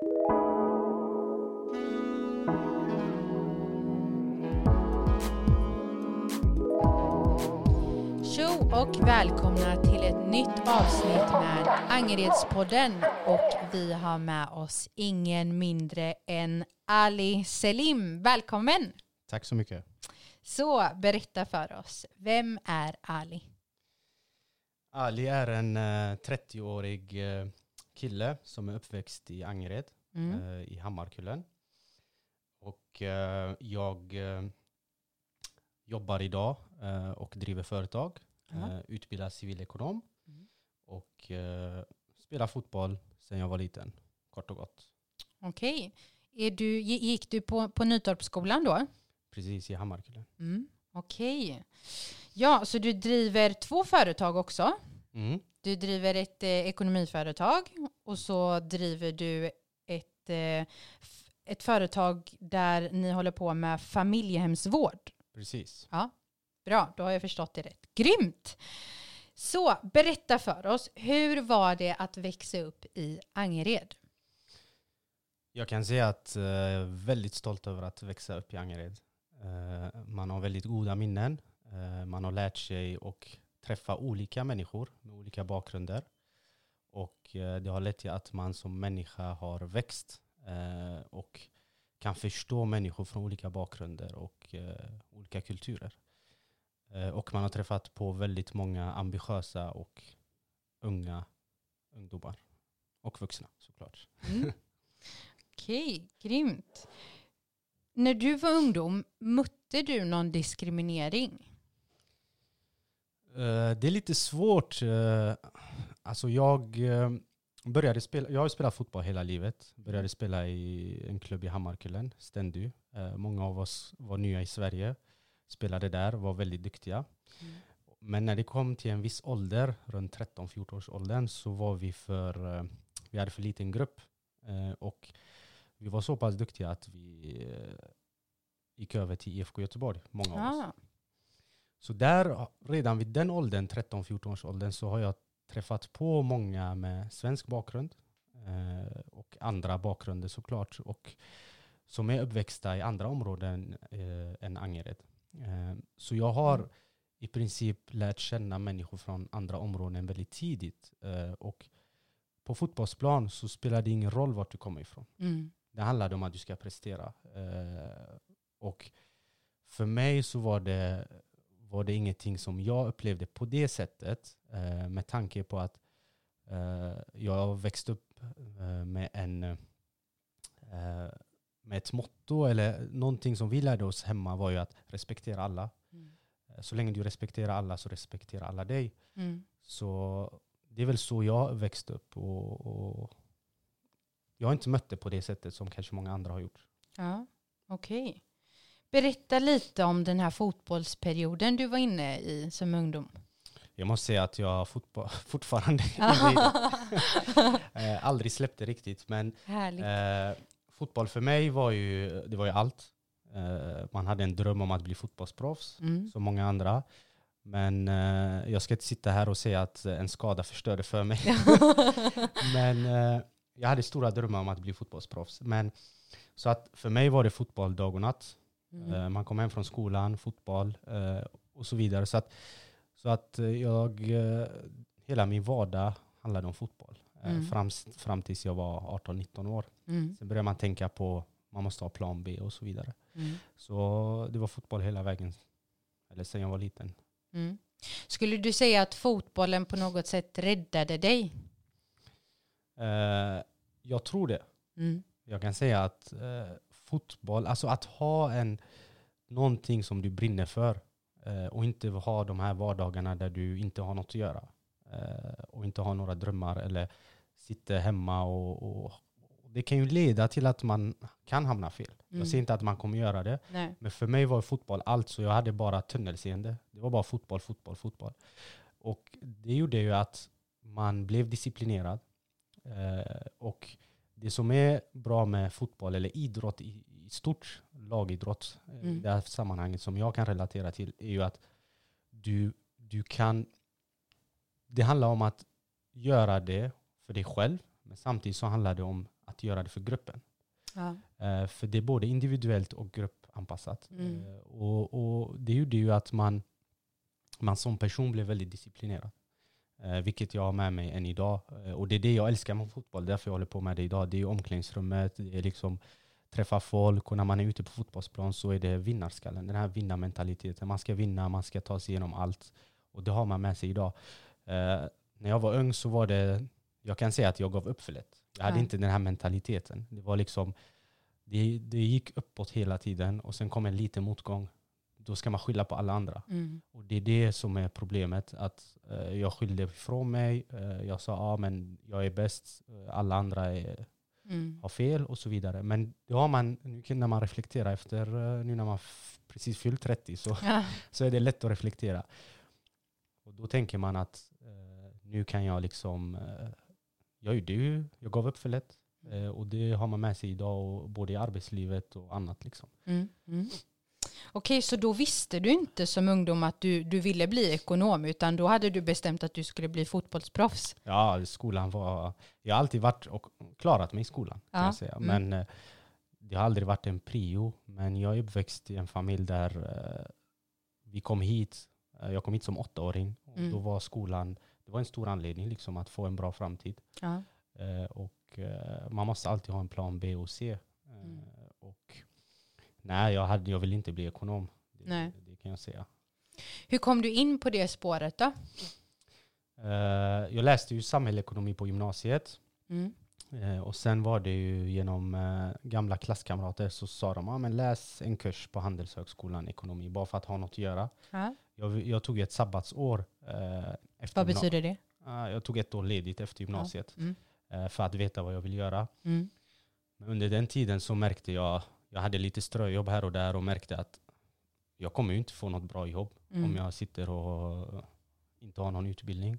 Tjo och välkomna till ett nytt avsnitt med Angeredspodden och vi har med oss ingen mindre än Ali Selim. Välkommen! Tack så mycket. Så berätta för oss, vem är Ali? Ali är en eh, 30-årig eh, kille som är uppväxt i Angered Mm. eh, i Hammarkullen. Och eh, jag eh, jobbar idag eh, och driver företag, Ja. eh, utbildar civilekonom Mm. och spelar fotboll sedan jag var liten, kort och gott. Okej. Är du, gi- gick du på, på Nytorpsskolan då? Precis i Hammarkullen. Mm. Okej. Ja, så du driver två företag också. Mm. Du driver ett eh, ekonomiföretag och så driver du ett, eh, ett företag där ni håller på med familjehemsvård. Precis. Bra, då har jag förstått det rätt. Grymt! Så berätta för oss, hur var det att växa upp i Angered? Jag kan säga att jag är väldigt stolt över att växa upp i Angered. Eh, man har väldigt goda minnen. Eh, man har lärt sig och träffa olika människor med olika bakgrunder. Och eh, det har lett till att man som människa har växt eh, och kan förstå människor från olika bakgrunder och eh, olika kulturer. Och man har träffat på väldigt många ambitiösa och unga ungdomar. Och vuxna såklart. Mm. Okej, grymt. När du var ungdom, mötte du någon diskriminering? Eh, det är lite svårt. eh, alltså jag eh, började spela, jag har spelat fotboll hela livet. Började spela i en klubb i Hammarkullen, Ständy. Eh, många av oss var nya i Sverige, spelade där, var väldigt duktiga. Men när det kom till en viss ålder, runt 13-14 års åldern, så var vi för, vi hade för liten grupp. Och vi var så pass duktiga att vi gick över till IFK Göteborg, många av oss. Ah, Så där, redan vid den åldern, 13-14 års åldern, så har jag träffat på många med svensk bakgrund eh, och andra bakgrunder såklart. Och som är uppväxta i andra områden eh, än Angered. Eh, så jag har Mm. i princip lärt känna människor från andra områden väldigt tidigt. Eh, och på fotbollsplan så spelar det ingen roll vart du kommer ifrån. mm. Det handlade om att du ska prestera. Eh, och för mig så var det, var det ingenting som jag upplevde på det sättet. Eh, med tanke på att eh, jag växte upp eh, med en eh, med ett motto eller någonting som vi lärde oss hemma var ju att respektera alla. Mm. Eh, Så länge du respekterar alla så respekterar alla dig. Mm. Så det är väl så jag växte upp. Och, och jag har inte mött det på det sättet som kanske många andra har gjort. Ja, okej. Berätta lite om den här fotbollsperioden du var inne i som ungdom. Jag måste säga att jag fortfarande eh, aldrig släppte riktigt. Men eh, fotboll för mig var ju, det var ju allt. Eh, man hade en dröm om att bli fotbollsproffs, Mm. som många andra. Men eh, jag ska inte sitta här och säga att en skada förstörde för mig. Men eh, jag hade stora drömmar om att bli fotbollsproffs. Men, så att för mig var det fotboll dag och natt. Mm. Eh, Man kom hem från skolan, fotboll eh, och så vidare. Så att, så att eh, jag, hela min vardag handlade om fotboll. Mm. Fram, fram tills jag var 18-19 år. Mm. Sen började man tänka på man måste ha plan B och så vidare. Mm. Så det var fotboll hela vägen. Eller sen jag var liten. Mm. Skulle du säga att fotbollen på något sätt räddade dig? Eh, jag tror det. Mm. Jag kan säga att eh, fotboll, alltså att ha en, någonting som du brinner för eh, och inte ha de här vardagarna där du inte har något att göra eh, och inte har några drömmar eller sitter hemma och, och, det kan ju leda till att man kan hamna fel. Mm. Jag säger inte att man kommer göra det, Nej. men för mig var fotboll allt så jag hade bara tunnelseende. Det var bara fotboll, fotboll, fotboll. Och det gjorde ju att man blev disciplinerad. Eh, och det som är bra med fotboll eller idrott i, i stort, lagidrott, eh, i Mm. det här sammanhanget som jag kan relatera till, är ju att du, du kan... Det handlar om att göra det för dig själv, men samtidigt så handlar det om att göra det för gruppen. Ja. Eh, för det är både individuellt och gruppanpassat. Mm. Eh, och, och det gjorde ju att man, man som person blev väldigt disciplinerad. Eh, vilket jag har med mig än idag. Eh, och det är det jag älskar med fotboll, därför jag håller på med det idag. Det är omklädningsrummet, det är liksom träffa folk och när man är ute på fotbollsplan så är det vinnarskallen, den här vinnarmentaliteten. Man ska vinna, man ska ta sig igenom allt. Och det har man med sig idag. Eh, när jag var ung så var det, jag kan säga att jag gav upp för lätt. Jag hade Ja. inte den här mentaliteten. Det var liksom, det, det gick uppåt hela tiden och sen kom en liten motgång. Då ska man skylla på alla andra. Mm. Och det är det som är problemet. Att eh, jag skyllde ifrån mig. Eh, jag sa ja men jag är bäst, eh, alla andra är, Mm. har fel och så vidare. Men det har man, nu kan- när man reflekterar efter, eh, nu när man precis fyllt 30 så, Ja. så är det lätt att reflektera. Och då tänker man att eh, nu kan jag liksom, eh, jag gjorde ju, jag gav upp för lätt. Eh, och det har man med sig idag, och, både i arbetslivet och annat. Liksom. Mm. Mm. Okej, så då visste du inte som ungdom att du, du ville bli ekonom, utan då hade du bestämt att du skulle bli fotbollsproffs? Ja, skolan var, jag har alltid varit och klarat mig i skolan. Kan Ja, jag säga. mm. Men eh, det har aldrig varit en prio. Men jag är uppväxt i en familj där eh, vi kom hit, eh, jag kom hit som åttaåring. Och Mm. Då var skolan, det var en stor anledning liksom, att få en bra framtid. Ja. Och man måste alltid ha en plan B och C. Mm. Nej, jag, hade, jag vill inte bli ekonom. Det, Nej. det kan jag säga. Hur kom du in på det spåret då? Eh, jag läste ju samhällsekonomi på gymnasiet. Mm. Eh, och sen var det ju genom eh, gamla klasskamrater så sa de, ah, men läs en kurs på Handelshögskolan ekonomi, bara för att ha något att göra. Ja. Jag, jag tog ett sabbatsår. Efter Vad betyder det? Ah, jag tog ett år ledigt efter gymnasiet Mm. eh, för att veta vad jag vill göra. Mm. Men under den tiden så märkte jag, jag hade lite ströjobb här och där och märkte att jag kommer ju inte få något bra jobb Mm. om jag sitter och inte har någon utbildning.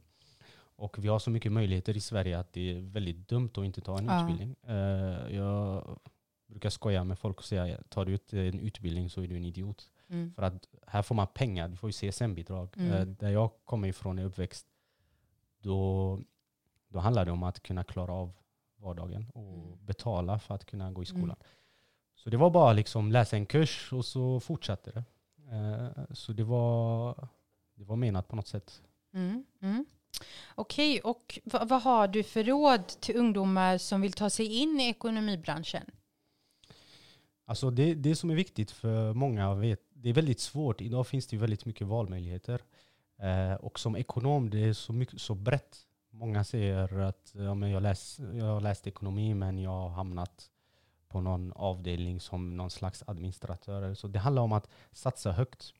Och vi har så mycket möjligheter i Sverige att det är väldigt dumt att inte ta en Ja. utbildning. Eh, jag brukar skoja med folk och säga, tar du ut en utbildning så är du en idiot. Mm. För att här får man pengar, du får ju CSN-bidrag. Mm. Eh, där jag kommer ifrån i uppväxt, då, då handlar det om att kunna klara av vardagen och Mm. betala för att kunna gå i Mm. Så det var bara liksom läsa en kurs och så fortsatte det. Eh, så det var, det var menat på något sätt. Mm. Mm. Okej, och vad, har du för råd till ungdomar som vill ta sig in i ekonomibranschen? Alltså det, det som är viktigt för många, vet, det är väldigt svårt. Idag finns det väldigt mycket valmöjligheter. Eh, och som ekonom, det är så, mycket, så brett. Många säger att ja, men jag, läs, jag har läst ekonomi men jag har hamnat på någon avdelning som någon slags administratör. Så det handlar om att satsa högt.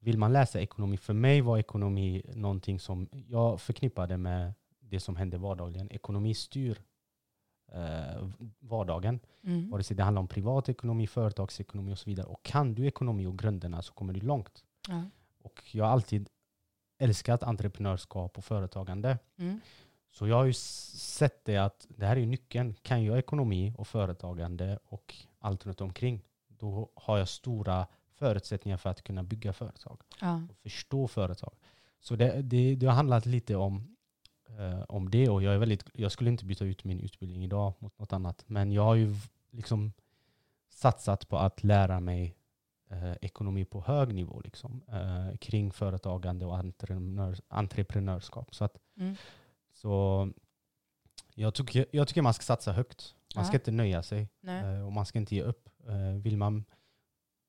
Vill man läsa ekonomi, för mig var ekonomi någonting som jag förknippade med det som hände vardagligen. Ekonomi styr eh, vardagen. Mm. Vare sig det handlar om privatekonomi, företagsekonomi och så vidare. Och kan du ekonomi och grunderna så kommer du långt. Ja. Och jag har alltid älskat entreprenörskap och företagande. Mm. Så jag har ju sett det att det här är nyckeln. Kan jag ekonomi och företagande och allt runt omkring, då har jag stora förutsättningar för att kunna bygga företag Ja. och förstå företag. Så det, det, det har handlat lite om, eh, om det och jag, är väldigt, jag skulle inte byta ut min utbildning idag mot något annat. Men jag har ju liksom satsat på att lära mig eh, ekonomi på hög nivå liksom, eh, kring företagande och entreprenör, entreprenörskap. Så, att, Mm. Så jag, tycker, jag tycker man ska satsa högt. Man ska Ja. inte nöja sig Nej. eh, och man ska inte ge upp. Eh, vill man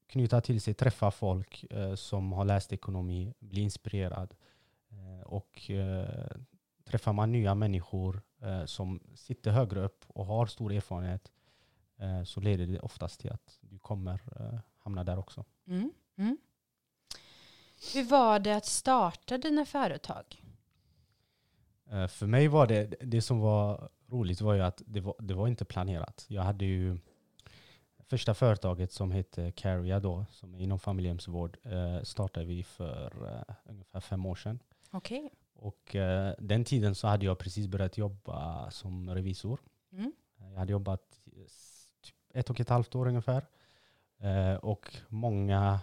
knyta till sig, träffa folk eh, som har läst ekonomi, bli inspirerad och träffar man nya människor som sitter högre upp och har stor erfarenhet så leder det oftast till att du kommer hamna där också. Mm. Mm. Hur var det att starta dina företag? Eh, För mig var det, det som var roligt var ju att det var, det var inte planerat. Jag hade ju första företaget som hette Caria då, som är inom familjehemsvård, eh, startade vi för eh, ungefär fem år sedan. Okej. Och eh, den tiden så hade jag precis börjat jobba som revisor. Mm. Jag hade jobbat typ ett och ett halvt år ungefär. Och många,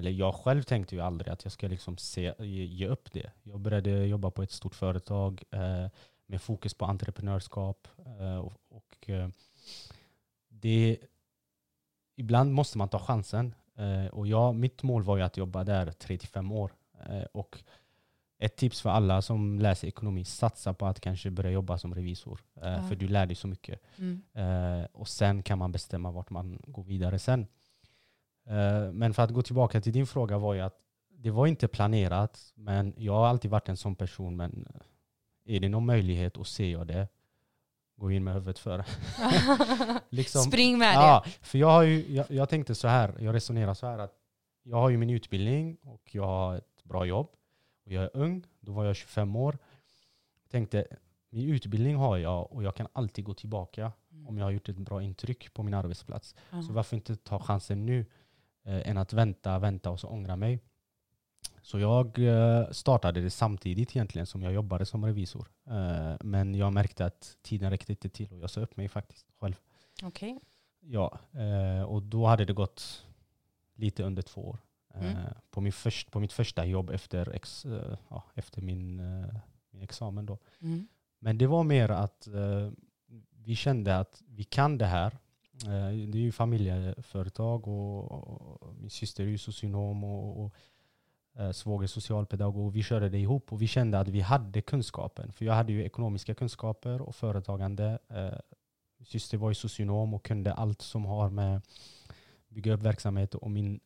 eller jag själv tänkte ju aldrig att jag ska liksom se, ge, ge upp det. Jag började jobba på ett stort företag eh, med fokus på entreprenörskap. Eh, och, och eh, det, ibland måste man ta chansen. Eh, och jag, mitt mål var ju att jobba där 3-5 år. Eh, och ett tips för alla som läser ekonomi, satsa på att kanske börja jobba som revisor. Ja. För du lär dig så mycket. Mm. Och sen kan man bestämma vart man går vidare sen. Eh, men för att gå tillbaka till din fråga var ju att det var inte planerat, men jag har alltid varit en sån person. Men är det någon möjlighet och ser jag det, gå in med huvudet före. liksom, Spring med ja, för jag, har ju, jag, jag tänkte så här, jag resonerar så här att jag har ju min utbildning och jag har ett bra jobb. Och jag är ung, då var jag 25 år. Tänkte, min utbildning har jag och jag kan alltid gå tillbaka det. om jag har gjort ett bra intryck på min arbetsplats. Ja. Så varför inte ta chansen nu eh, än att vänta, vänta och så ångra mig. Så jag eh, startade det samtidigt egentligen som jag jobbade som revisor. Eh, men jag märkte att tiden räckte inte till och jag sa upp mig faktiskt själv. Okej. Ja, eh, och då hade det gått lite under två år. Eh, Mm. på, min först, på mitt första jobb efter, ex, eh, ja, efter min, eh, min examen. Då. Mm. Men det var mer att eh, vi kände att vi kan det här. Eh, det är ju familjeföretag och, och min syster är ju socionom och, och eh, svåger socialpedagog. Vi körde det ihop och vi kände att vi hade kunskapen. För jag hade ju ekonomiska kunskaper och företagande. Eh, min syster var ju socionom och kunde allt som har med bygga upp verksamhet och min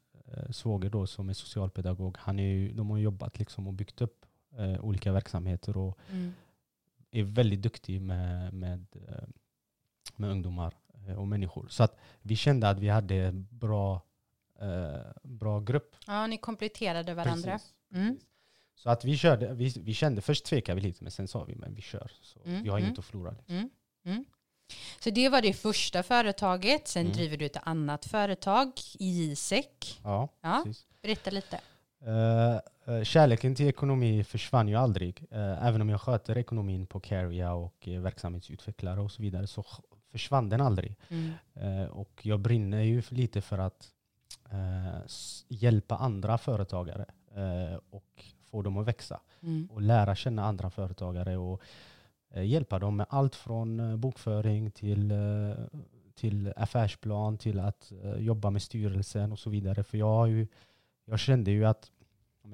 svåger då som är socialpedagog, han är ju, de har jobbat liksom och byggt upp eh, olika verksamheter och Mm. är väldigt duktig med, med, med ungdomar och människor. Så att vi kände att vi hade en bra, eh, bra grupp. Ja, ni kompletterade varandra. Precis. Mm. Så att vi körde, vi, vi kände, först tvekade vi lite men sen sa vi men vi kör. Så Mm, vi har mm. inget att förlora. Liksom. Mm. Mm. Så det var det första företaget. Sen Mm. driver du ett annat företag, JSEC. Ja, Ja. precis. Berätta lite. Eh, eh, kärleken till ekonomi försvann ju aldrig. Eh, även om jag sköter ekonomin på Carria och är verksamhetsutvecklare och så vidare så försvann den aldrig. Mm. Eh, och jag brinner ju lite för att eh, hjälpa andra företagare eh, och få dem att växa. Mm. Och lära känna andra företagare och eh, hjälpa dem med allt från eh, bokföring till, eh, till affärsplan till att jobba med styrelsen och så vidare. För jag, har ju, jag kände ju att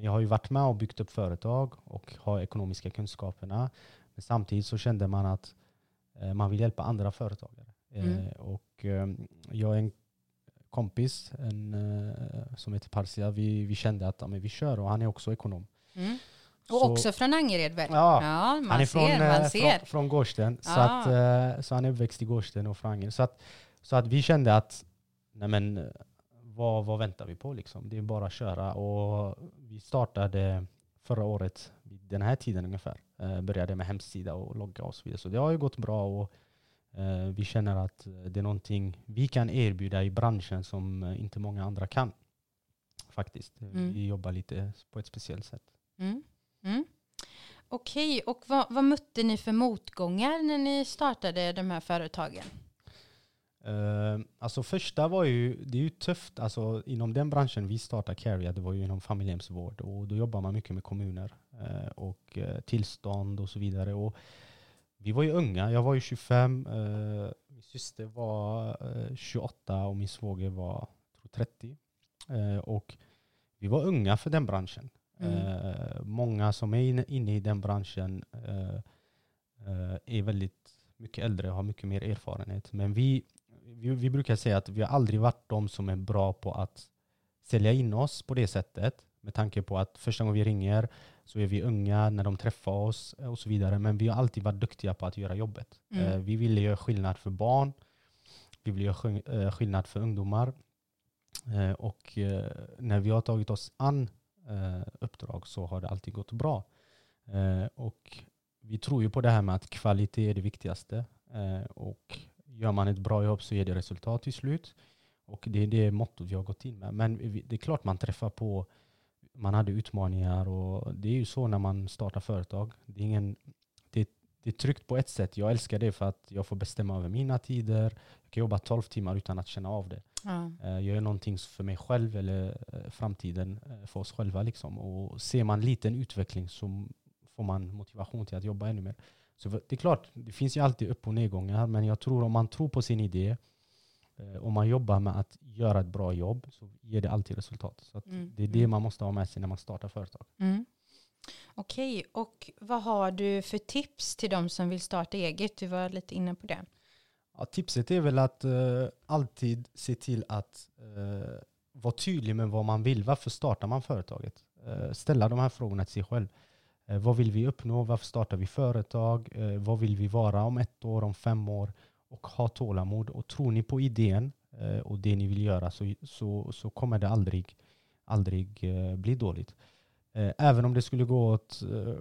jag har ju varit med och byggt upp företag och har ekonomiska kunskaperna. Men samtidigt så kände man att man vill hjälpa andra företagare. Mm. Eh, och eh, jag är en kompis en, eh, som heter Parsia. Vi, vi kände att ja, men vi kör och han är också ekonom. Mm. Och Så- också från Angered väl? Ja, man han är ser, från, eh, man ser. från, från Gårdsten. Så, Ah. att, eh, så han är uppväxt i Gårdsten och Frangel. Så att, så att vi kände att nej men, eh, vad, vad väntar vi på? Liksom? Det är bara att köra. Och vi startade förra året vid den här tiden ungefär. Eh, började med hemsida och logga och så vidare. Så det har ju gått bra. Och, eh, vi känner att eh, det är någonting vi kan erbjuda i branschen som eh, inte många andra kan. Faktiskt. Mm. Vi jobbar lite på ett speciellt sätt. Mm. Mm. Okej, och vad, vad mötte ni för motgångar när ni startade de här företagen? Uh, alltså första var ju, det är ju tufft, alltså inom den branschen vi startade Carria, det var ju inom familjehemsvård och då jobbar man mycket med kommuner eh, och eh, tillstånd och så vidare. Och vi var ju unga, jag var ju 25, eh, min syster var eh, 28 och min svåger var tror, 30. Eh, och vi var unga för den branschen. Mm. Många som är inne, inne i den branschen är väldigt mycket äldre och har mycket mer erfarenhet. Men vi, vi, vi brukar säga att vi har aldrig varit de som är bra på att sälja in oss på det sättet. Med tanke på att första gången vi ringer så är vi unga när de träffar oss och så vidare. Men vi har alltid varit duktiga på att göra jobbet. Mm. Eh, vi ville göra skillnad för barn. Vi vill göra eh, skillnad för ungdomar. Eh, och när vi har tagit oss an uppdrag så har det alltid gått bra. Och vi tror ju på det här med att kvalitet är det viktigaste. Och gör man ett bra jobb så ger det resultat till slut. Och det är det mottot vi har gått in med. Men det är klart man träffar på, man hade utmaningar och det är ju så när man startar företag. Det är, ingen, det, det är tryggt på ett sätt. Jag älskar det för att jag får bestämma över mina tider. Jag kan jobba 12 timmar utan att känna av det. Ja. Eh, Jag gör någonting för mig själv eller eh, framtiden eh, för oss själva. Liksom. Och ser man liten utveckling så får man motivation till att jobba ännu mer. Så det är klart, det finns ju alltid upp och nedgångar, men jag tror om man tror på sin idé Eh, om man jobbar med att göra ett bra jobb så ger det alltid resultat. Så Mm, det är det mm. man måste ha med sig när man startar företag. Mm. Okej, och vad har du för tips till de som vill starta eget? Du var lite inne på det. Ja, tipset är väl att eh, alltid se till att eh, vara tydlig med vad man vill. Varför startar man företaget? Eh, ställa de här frågorna till sig själv. Eh, vad vill vi uppnå? Varför startar vi företag? Eh, vad vill vi vara om ett år, om fem år? Och ha tålamod. Och tror ni på idén eh, och det ni vill göra så, så, så kommer det aldrig, aldrig eh, bli dåligt. Eh, även om det skulle gå åt eh,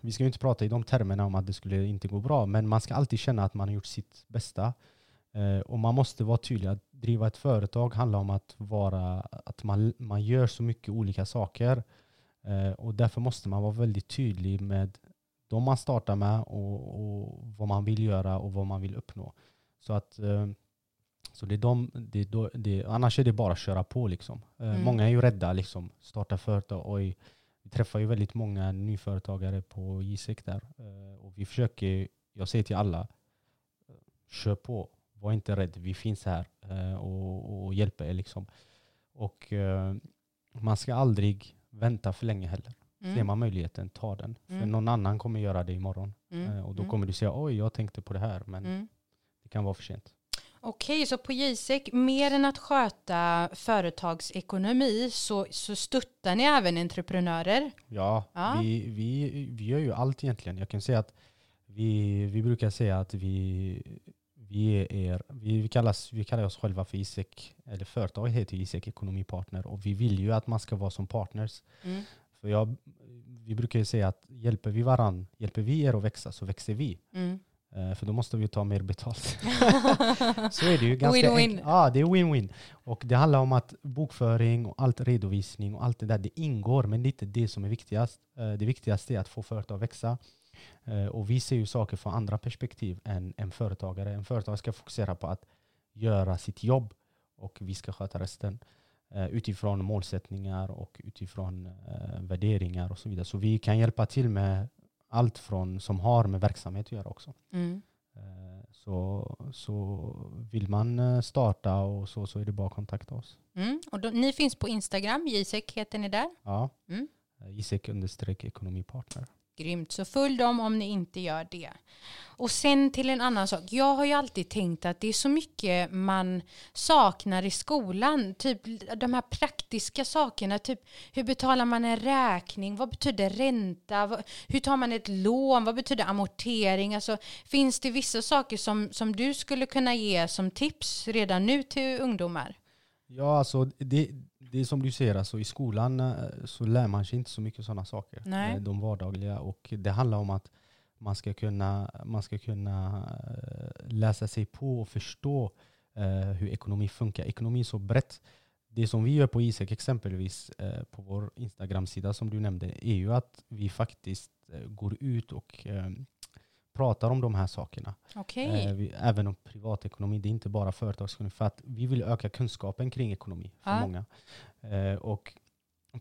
vi ska ju inte prata i de termerna om att det skulle inte gå bra, men man ska alltid känna att man har gjort sitt bästa. Eh, och man måste vara tydlig. Att driva ett företag handlar om att, vara, att man, man gör så mycket olika saker. Eh, och därför måste man vara väldigt tydlig med de man startar med och, och vad man vill göra och vad man vill uppnå. Så att eh, så det är de, det, är då- det, annars är det bara att köra på. Liksom. Eh, Mm. Många är ju rädda, liksom, starta företag. Oj, vi träffar ju väldigt många nyföretagare på JSEC där. Och vi försöker, jag säger till alla, kör på. Var inte rädd, vi finns här och, och hjälper er. Liksom. Och man ska aldrig vänta för länge heller. Ser man möjligheten, ta den. För Mm. någon annan kommer göra det imorgon. Mm, Eh, Och då mm, kommer du säga, oj jag tänkte på det här, men mm. det kan vara för sent. Okej, så på JSEC, mer än att sköta företagsekonomi så, så stöttar ni även entreprenörer? Ja, Ja. Vi, vi, vi gör ju allt egentligen. Jag kan säga att vi, vi brukar säga att vi, vi, är, vi, kallas, vi kallar oss själva för ISEC, eller företaget heter ISEC Ekonomipartner och vi vill ju att man ska vara som partners. Mm. För jag, vi brukar ju säga att hjälper vi varann, hjälper vi er att växa så växer vi. Mm. Eh, För då måste vi ta mer betalt. så är det ju. Ganska Win-win. Ja, det är win-win. Och det handlar om att bokföring och allt redovisning och allt det där, det ingår, men det är inte det som är viktigast. Eh, Det viktigaste är att få företag att växa. Eh, Och vi ser ju saker från andra perspektiv än en företagare. En företagare ska fokusera på att göra sitt jobb och vi ska sköta resten eh, utifrån målsättningar och utifrån eh, värderingar och så vidare. Så vi kan hjälpa till med allt från som har med verksamhet att göra också. Mm. Så, så vill man starta och så, så är det bara att kontakta oss. Mm. Och då, ni finns på Instagram, JSEC heter ni där. Ja. Mm. Gisek understreck ekonomipartner. Grymt, så följ dem om ni inte gör det. Och sen till en annan sak. Jag har ju alltid tänkt att det är så mycket man saknar i skolan. Typ de här praktiska sakerna. Typ hur betalar man en räkning? Vad betyder ränta? Hur tar man ett lån? Vad betyder amortering? Alltså, finns det vissa saker som, som du skulle kunna ge som tips redan nu till ungdomar? Ja, alltså det, det är som du ser, alltså, i skolan eh, så lär man sig inte så mycket sådana saker. Nej. Eh, De vardagliga. Och det handlar om att man ska kunna, man ska kunna eh, läsa sig på och förstå eh, hur ekonomi funkar. Ekonomi är så brett. Det som vi gör på ISEC exempelvis eh, på vår Instagram-sida som du nämnde är ju att vi faktiskt eh, går ut och pratar om de här sakerna. Okej. Eh, vi, även om privatekonomi, det är inte bara företagsekonomi. För att vi vill öka kunskapen kring ekonomi för Ja. många. Eh, och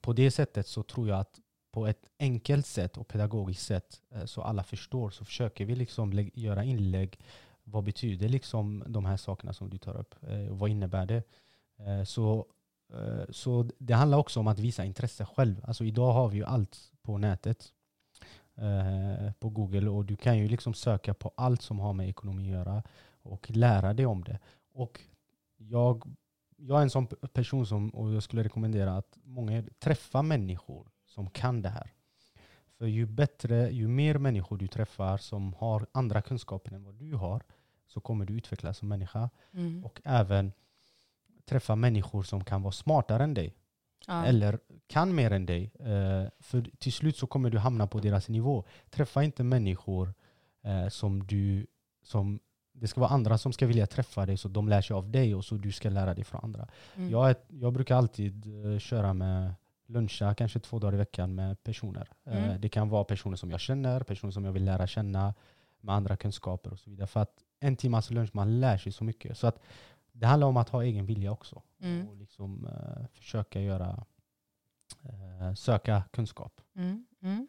på det sättet så tror jag att på ett enkelt sätt och pedagogiskt sätt eh, så alla förstår så försöker vi liksom göra inlägg. Vad betyder liksom de här sakerna som du tar upp? Eh, och vad innebär det? Eh, så, eh, så det handlar också om att visa intresse själv. Alltså idag har vi ju allt på nätet eh, på Google och du kan ju liksom söka på allt som har med ekonomi att göra och lära dig om det. Och jag, jag är en sån person som, och jag skulle rekommendera att många träffar människor som kan det här. För ju bättre, ju mer människor du träffar som har andra kunskaper än vad du har så kommer du utvecklas som människa. Mm. Och även träffa människor som kan vara smartare än dig Ja. eller kan mer än dig. Eh, för till slut så kommer du hamna på deras nivå. Träffa inte människor eh, som du, som det ska vara andra som ska vilja träffa dig så de lär sig av dig och så du ska lära dig från andra. Mm. Jag, jag brukar alltid eh, köra med luncha kanske två dagar i veckan med personer. Mm. det kan vara personer som jag känner, personer som jag vill lära känna med andra kunskaper och så vidare. För att en timmas lunch, man lär sig så mycket. Så att det handlar om att ha egen vilja också. Mm. Och liksom eh, försöka göra, eh, söka kunskap. Mm, mm.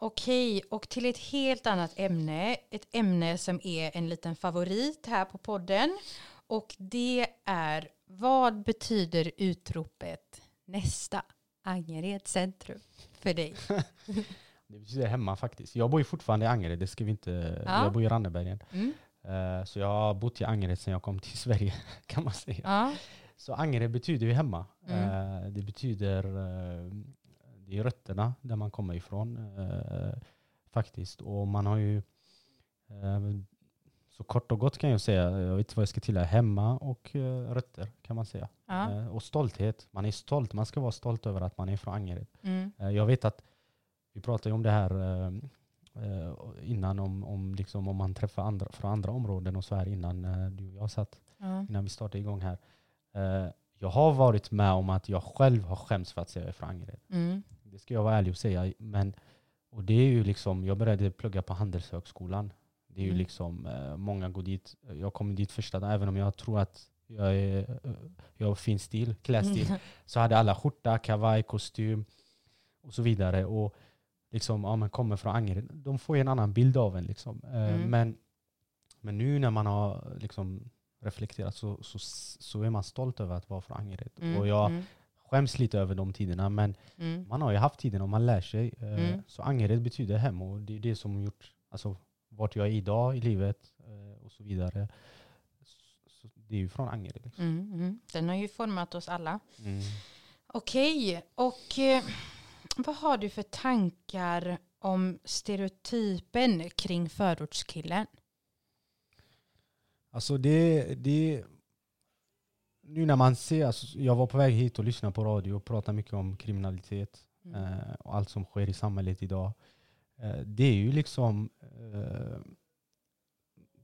Okej, och till ett helt annat ämne. Ett ämne som är en liten favorit här på podden. och det är vad betyder utropet nästa Angered centrum för dig? Det betyder hemma faktiskt. Jag bor ju fortfarande i Angered, det ska vi inte... Ja. Jag bor i Rannebergen. Mm. Eh, Så jag har bott i Angered sedan jag kom till Sverige, kan man säga. Ja. Så Angered betyder ju hemma. Mm. Eh, Det betyder, eh, det är rötterna där man kommer ifrån faktiskt. Och man har ju, så kort och gott kan jag säga, jag vet inte vad jag ska tillägga, hemma och rötter kan man säga. Ja. Och stolthet, man är stolt, man ska vara stolt över att man är från Angered. Mm. Jag vet att vi pratade om det här innan om, om, liksom, om man träffar andra från andra områden och så här innan eh, du och jag satt Ja. innan vi startade igång här. Eh, jag har varit med om att jag själv har skämts för att säga jag är från Angered. Mm. Det ska jag vara ärlig och säga. Men, och det är ju liksom, jag började plugga på Handelshögskolan. Det är ju Mm. liksom, eh, många går dit. Jag kom dit första dagen, även om jag tror att jag, är, eh, jag har fin stil, klädstil. Så hade alla skjorta, kavaj, kostym och så vidare. Och liksom, ja, men kommer från Angered. De får ju en annan bild av en. Liksom. Eh, Mm. Men, men nu när man har liksom reflekterat så, så, så är man stolt över att vara från Angered. Mm. Och jag Mm. skäms lite över de tiderna. Men Mm. man har ju haft tiden och man lär sig. Eh, Mm. Så Angered betyder hem och det är det som gjort alltså, vart jag är idag i livet eh, och så vidare. Så, det är ju från Angered. Liksom. Mm. Den har ju format oss alla. Okej, och eh, vad har du för tankar om stereotypen kring förortskillen? Alltså det, det... Nu när man ser, alltså jag var på väg hit och lyssnade på radio och pratade mycket om kriminalitet Mm. eh, och allt som sker i samhället idag. Eh, det är ju liksom... Eh,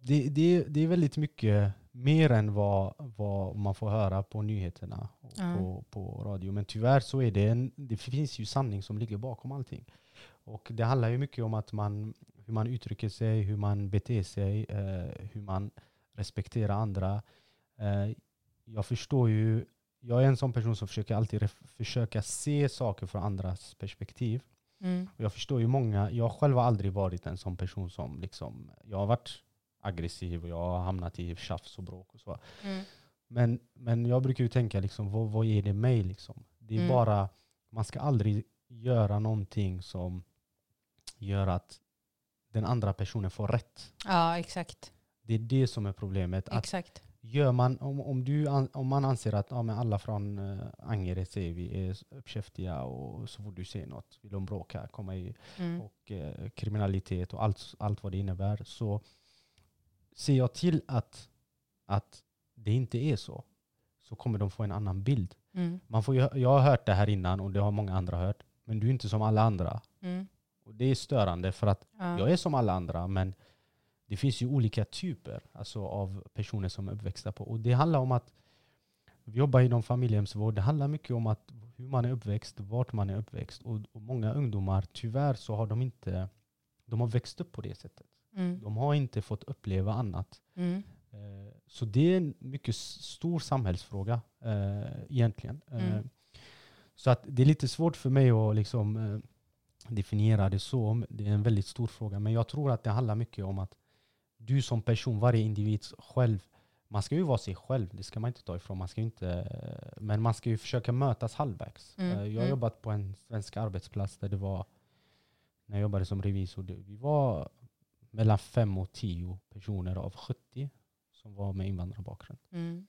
det, det, det är väldigt mycket mer än vad, vad man får höra på nyheterna och Ja. på, på radio. Men tyvärr så är det en, det finns ju sanning som ligger bakom allting. Och det handlar ju mycket om att man, hur man uttrycker sig, hur man beter sig, eh, hur man respekterar andra. Eh, jag förstår ju, jag är en sån person som försöker alltid försöka se saker från andras perspektiv. Mm. Och jag förstår ju många, jag själv har aldrig varit en sån person som liksom, jag har varit aggressiv och jag har hamnat i tjafs och bråk och så. Mm. Men, men jag brukar ju tänka, liksom, vad, vad ger det mig? Liksom? Det är Mm. bara, man ska aldrig göra någonting som gör att den andra personen får rätt. Ja, exakt. Det är det som är problemet. Att exakt. gör man, om, om, du, om man anser att ja, men alla från uh, Angered säger vi är uppkäftiga och så fort du säger något vill de bråka, komma i Mm. och eh, kriminalitet och allt, allt vad det innebär så ser jag till att, att det inte är så så kommer de få en annan bild. Mm. Man får jag har hört det här innan och det har många andra hört. Men du är inte som alla andra. Mm. Och det är störande för att Ja. jag är som alla andra men det finns ju olika typer alltså, av personer som är uppväxta på. Och det handlar om att vi jobbar inom familjehemsvård. Det handlar mycket om att hur man är uppväxt, vart man är uppväxt. Och, och många ungdomar, tyvärr så har de inte de har växt upp på det sättet. Mm. De har inte fått uppleva annat. Mm. Eh, Så det är en mycket stor samhällsfråga eh, egentligen. Eh, Mm. Så att det är lite svårt för mig att liksom, eh, definiera det så. Det är en väldigt stor fråga. Men jag tror att det handlar mycket om att du som person, varje individ själv, man ska ju vara sig själv, det ska man inte ta ifrån. Man ska inte, men man ska ju försöka mötas halvvägs. Mm, Jag har mm. jobbat på en svensk arbetsplats där det var, när jag jobbade som revisor, det- vi var mellan fem och tio personer av 70 som var med invandrarbakgrund. Mm.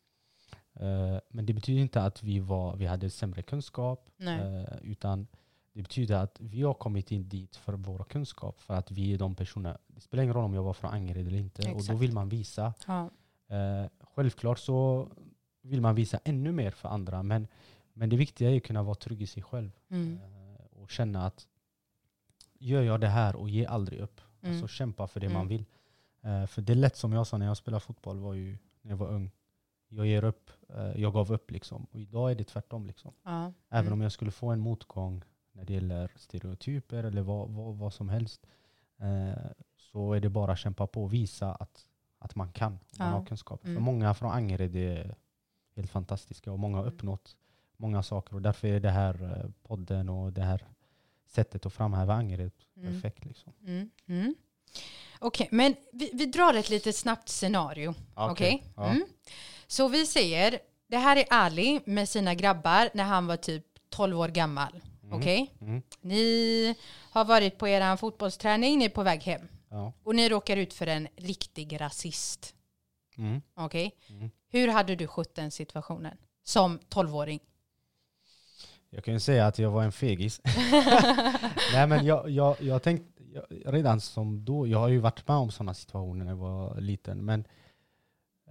Eh, Men det betyder inte att vi, var, vi hade sämre kunskap, eh, utan det betyder att vi har kommit in dit för våra kunskap, för att vi är de personer. Det spelar ingen roll om jag var från Angered eller inte, och då Exakt. vill man visa. Ja. Eh, Självklart så vill man visa ännu mer för andra, men, men det viktiga är att kunna vara trygg i sig själv Mm. och känna att gör jag det här och ge aldrig upp. Mm. Alltså kämpa för det Mm. man vill. Eh, för det är lätt som jag sa när jag spelade fotboll, var ju när jag var ung. Jag ger upp, eh, jag gav upp liksom. Och idag är det tvärtom. Liksom. Ja. Även Mm. om jag skulle få en motgång när det gäller stereotyper eller vad, vad, vad som helst. Eh, så är det bara att kämpa på och visa att, att man kan. Man har kunskap. Mm. För många från Angered är helt fantastiska och många har Mm. uppnått många saker. Och därför är det här podden och det här sättet att framhäva Angered Mm. perfekt. Liksom. Mm. Mm. Okej, men vi, vi drar ett litet snabbt scenario. Okej? Ja. Mm. Så vi säger, det här är Ali med sina grabbar när han var typ 12 år gammal. Mm. Okej? Mm. Ni har varit på er fotbollsträning, ni är på väg hem. Ja. Och ni råkar ut för en riktig rasist. Okej? Hur hade du skött den situationen? Som 12-åring? Jag kan ju säga att jag var en fegis. Nej men jag, jag, jag tänkte, jag, redan som då, jag har ju varit med om sådana situationer när jag var liten. Men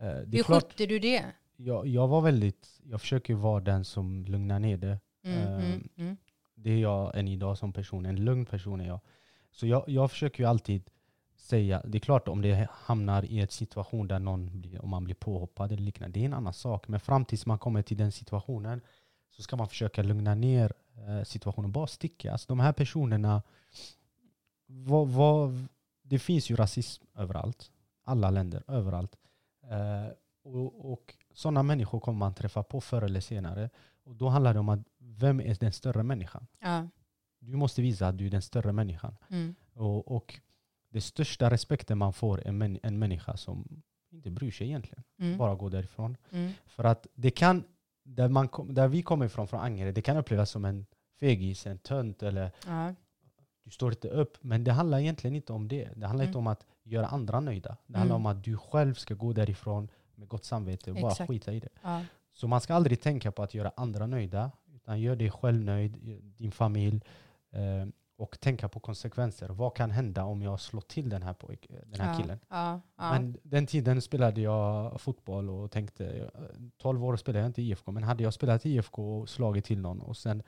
eh, Hur klart, skötte du det? jag, jag var väldigt, jag försöker vara den som lugnar ner det. Mm, mm, Ehm, mm. Det är jag än idag som person, en lugn person är jag. Så jag, jag försöker ju alltid säga, det är klart om det hamnar i en situation där någon blir, om man blir påhoppad eller liknande, det är en annan sak. Men fram tills man kommer till den situationen så ska man försöka lugna ner eh, situationen, bara sticka. Alltså de här personerna, vad, vad, det finns ju rasism överallt, alla länder, överallt. Eh, och, och sådana människor kommer man träffa på förr eller senare. Och då handlar det om att vem är den större människan? Ja. Du måste visa att du är den större människan. Mm. Och, och det största respekten man får är män, en människa som inte bryr sig egentligen. Mm. Bara går därifrån. Mm. För att det kan, där, man kom, där vi kommer ifrån, från Angered, det kan upplevas som en fegis, en tönt eller Ja. du står inte upp. Men det handlar egentligen inte om det. Det handlar Mm. inte om att göra andra nöjda. Det handlar Mm. om att du själv ska gå därifrån med gott samvete och bara skita i det. Ja. Så man ska aldrig tänka på att göra andra nöjda, utan gör dig själv nöjd, din familj eh, och tänka på konsekvenser. Vad kan hända om jag slår till den här, pojk, den här Ja. killen? Ja. Ja. Men den tiden spelade jag fotboll och tänkte, eh, 12 år spelade jag inte i IFK, men hade jag spelat i IFK och slagit till någon och sen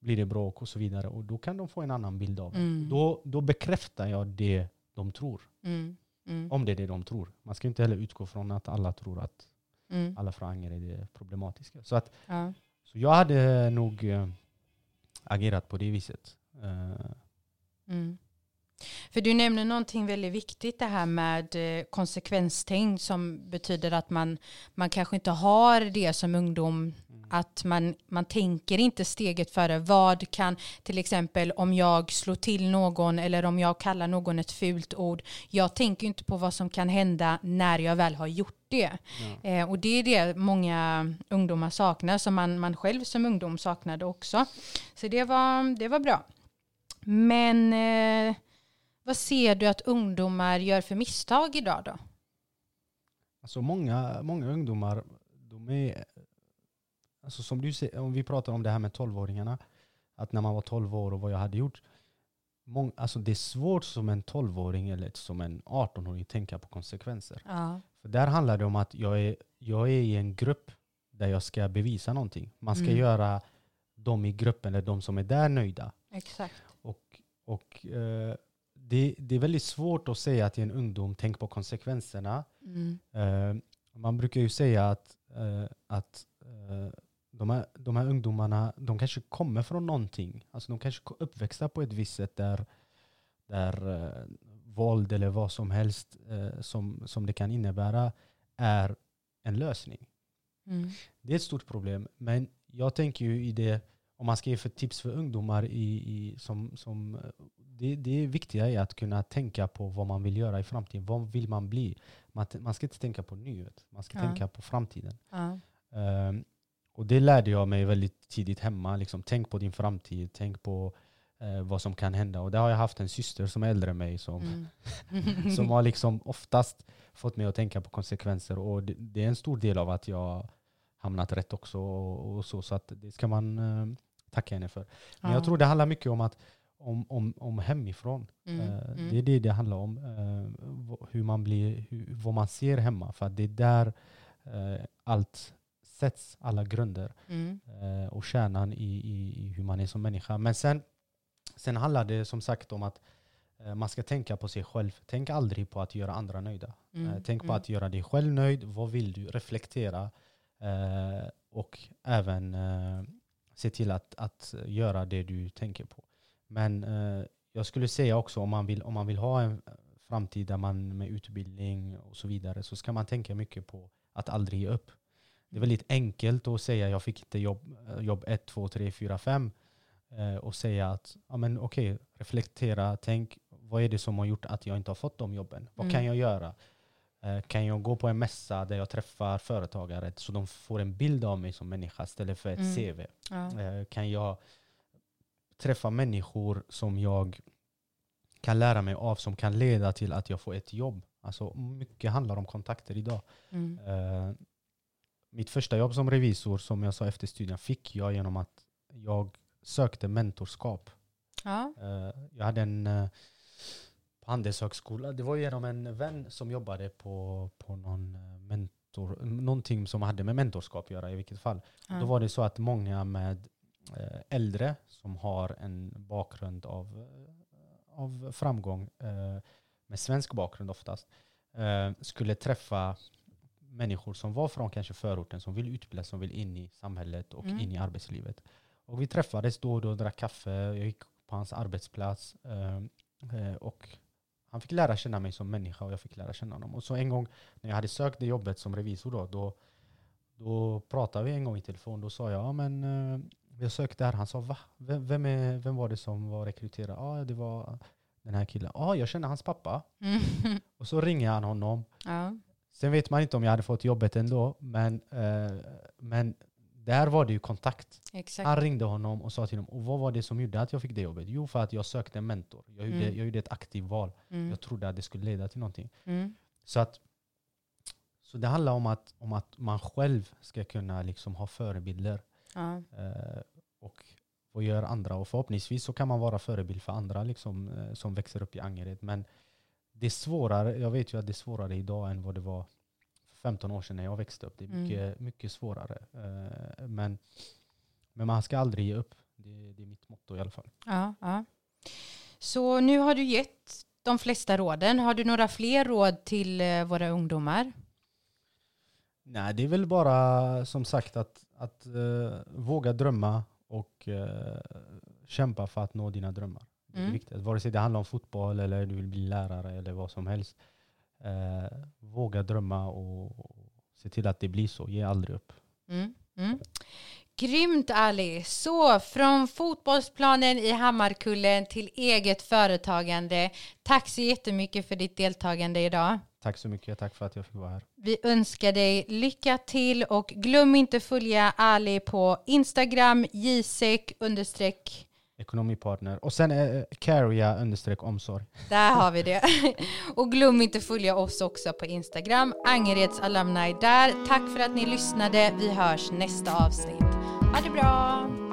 blir det bråk och så vidare och då kan de få en annan bild av det. Mm. Då, då bekräftar jag det de tror, Mm. Mm. om det är det de tror. Man ska inte heller utgå från att alla tror att Mm. alla från Angered är problematiska. Så att så jag hade nog eh, agerat på det viset. Eh, Mm. För du nämner någonting väldigt viktigt det här med eh, konsekvenstänk som betyder att man, man kanske inte har det som ungdom att man, man tänker inte steget före. Vad kan, till exempel om jag slår till någon eller om jag kallar någon ett fult ord. Jag tänker inte på vad som kan hända när jag väl har gjort det. ja. Eh, och det är det många ungdomar saknar, som man, man själv som ungdom saknade också. Så det var, det var bra. Men eh, vad ser du att ungdomar gör för misstag idag då? Alltså många, många ungdomar, de är, alltså som du säger, om vi pratar om det här med 12-åringarna, att när man var 12 år och vad jag hade gjort. Mång, alltså det är svårt som en 12-åring eller som en 18-åring att tänka på konsekvenser. Ja. För där handlar det om att jag är, jag är i en grupp där jag ska bevisa någonting. Man ska Mm. göra de i gruppen, eller de som är där, nöjda. Exakt. Och, eh, det, det är väldigt svårt att säga till en ungdom, tänk på konsekvenserna. Mm. Eh, man brukar ju säga att, eh, att eh, de, här, de här ungdomarna, de kanske kommer från någonting. Alltså de kanske uppväxta på ett visst sätt där, där eh, våld eller vad som helst eh, som, som det kan innebära är en lösning. Mm. Det är ett stort problem. Men jag tänker ju i det, om man ska ge för tips för ungdomar i, i, som, som det, det viktiga är att kunna tänka på vad man vill göra i framtiden. Vad vill man bli? Man, man ska inte tänka på nuet, man ska Ja. tänka på framtiden. Ja. Ehm, och det lärde jag mig väldigt tidigt hemma. Liksom, tänk på din framtid, tänk på eh, vad som kan hända. Och där har jag haft en syster som är äldre än mig som, Mm. som har liksom oftast fått mig att tänka på konsekvenser. Och det, det är en stor del av att jag hamnat rätt också. Och, och så, så att det ska man eh, tacka henne för. Men Ja. jag tror det handlar mycket om, att, om, om, om hemifrån. Mm. Eh, Mm. Det är det det handlar om. eh, hur man blir, hur, vad man ser hemma. För att det är där eh, allt sätts, alla grunder Mm. och kärnan i, i, i hur man är som människa. Men sen, sen handlar det som sagt om att man ska tänka på sig själv. Tänk aldrig på att göra andra nöjda. Mm. Tänk på Mm. att göra dig själv nöjd. Vad vill du? Reflektera. Eh, och även eh, se till att, att göra det du tänker på. Men eh, jag skulle säga också om man vill, om man vill ha en framtid där man med utbildning och så vidare så ska man tänka mycket på att aldrig ge upp. Det är väldigt enkelt att säga jag fick inte jobb, eh, jobb 1, 2, 3, 4, 5 och säga att ja, men okej, reflektera, tänk vad är det som har gjort att jag inte har fått de jobben? Vad Mm. kan jag göra? Eh, kan jag gå på en mässa där jag träffar företagare så de får en bild av mig som människa istället för ett Mm. CV? Ja. Eh, Kan jag träffa människor som jag kan lära mig av som kan leda till att jag får ett jobb? Alltså mycket handlar om kontakter idag. Mm. Eh, mitt första jobb som revisor, som jag sa efter studien, fick jag genom att jag sökte mentorskap. Ja. Eh, jag hade en Handelshögskola, det var genom en vän som jobbade på, på någon eh, mentor, någonting som hade med mentorskap att göra i vilket fall. Ja. Då var det så att många med eh, äldre som har en bakgrund av, eh, av framgång, med svensk bakgrund oftast, skulle träffa människor som var från kanske förorten, som vill utbilda som vill in i samhället och Mm. in i arbetslivet. Och vi träffades då och då drack kaffe, jag gick på hans arbetsplats eh, och han fick lära känna mig som människa och jag fick lära känna honom. Och så en gång när jag hade sökt det jobbet som revisor då, då, då pratade vi en gång i telefon. Då sa jag, ja men eh, jag sökte här. Han sa, va? Vem, vem, är, vem var det som var rekryterad? Ja, det var den här killen. Ja, jag känner hans pappa. Mm. Och så ringer han honom. ja. Sen vet man inte om jag hade fått jobbet ändå, men, eh, men där var det ju kontakt. Exakt. Han ringde honom och sa till honom, och vad var det som gjorde att jag fick det jobbet? Jo, för att jag sökte en mentor. Jag gjorde, Mm. jag gjorde ett aktivt val. Mm. Jag trodde att det skulle leda till någonting. Mm. Så, att, så det handlar om att, om att man själv ska kunna liksom ha förebilder Ja. eh, och vad gör andra. Och förhoppningsvis så kan man vara förebild för andra liksom, eh, som växer upp i Angered. Men det är svårare, jag vet ju att det är svårare idag än vad det var 15 år sedan när jag växte upp. Det är Mm. mycket, mycket svårare. Eh, men, men man ska aldrig ge upp. Det, det är mitt motto i alla fall. Ja, ja. Så nu har du gett de flesta råden. Har du några fler råd till eh, våra ungdomar? Nej, det är väl bara som sagt att, att eh, våga drömma och eh, kämpa för att nå dina drömmar. Det är Mm. viktigt. Vare sig det handlar om fotboll eller du vill bli lärare eller vad som helst. Eh, våga drömma och, och se till att det blir så. Ge aldrig upp. Mm. Mm. Grymt Ali! Så från fotbollsplanen i Hammarkullen till eget företagande. Tack så jättemycket för ditt deltagande idag. Tack så mycket. Tack för att jag fick vara här. Vi önskar dig lycka till och glöm inte följa Ali på Instagram jsek. Ekonomipartner. Och sen eh, Carria understreck omsorg. Där har vi det. Och glöm inte följa oss också på Instagram, Angereds alumni där. Tack för att ni lyssnade. Vi hörs nästa avsnitt. Ha det bra!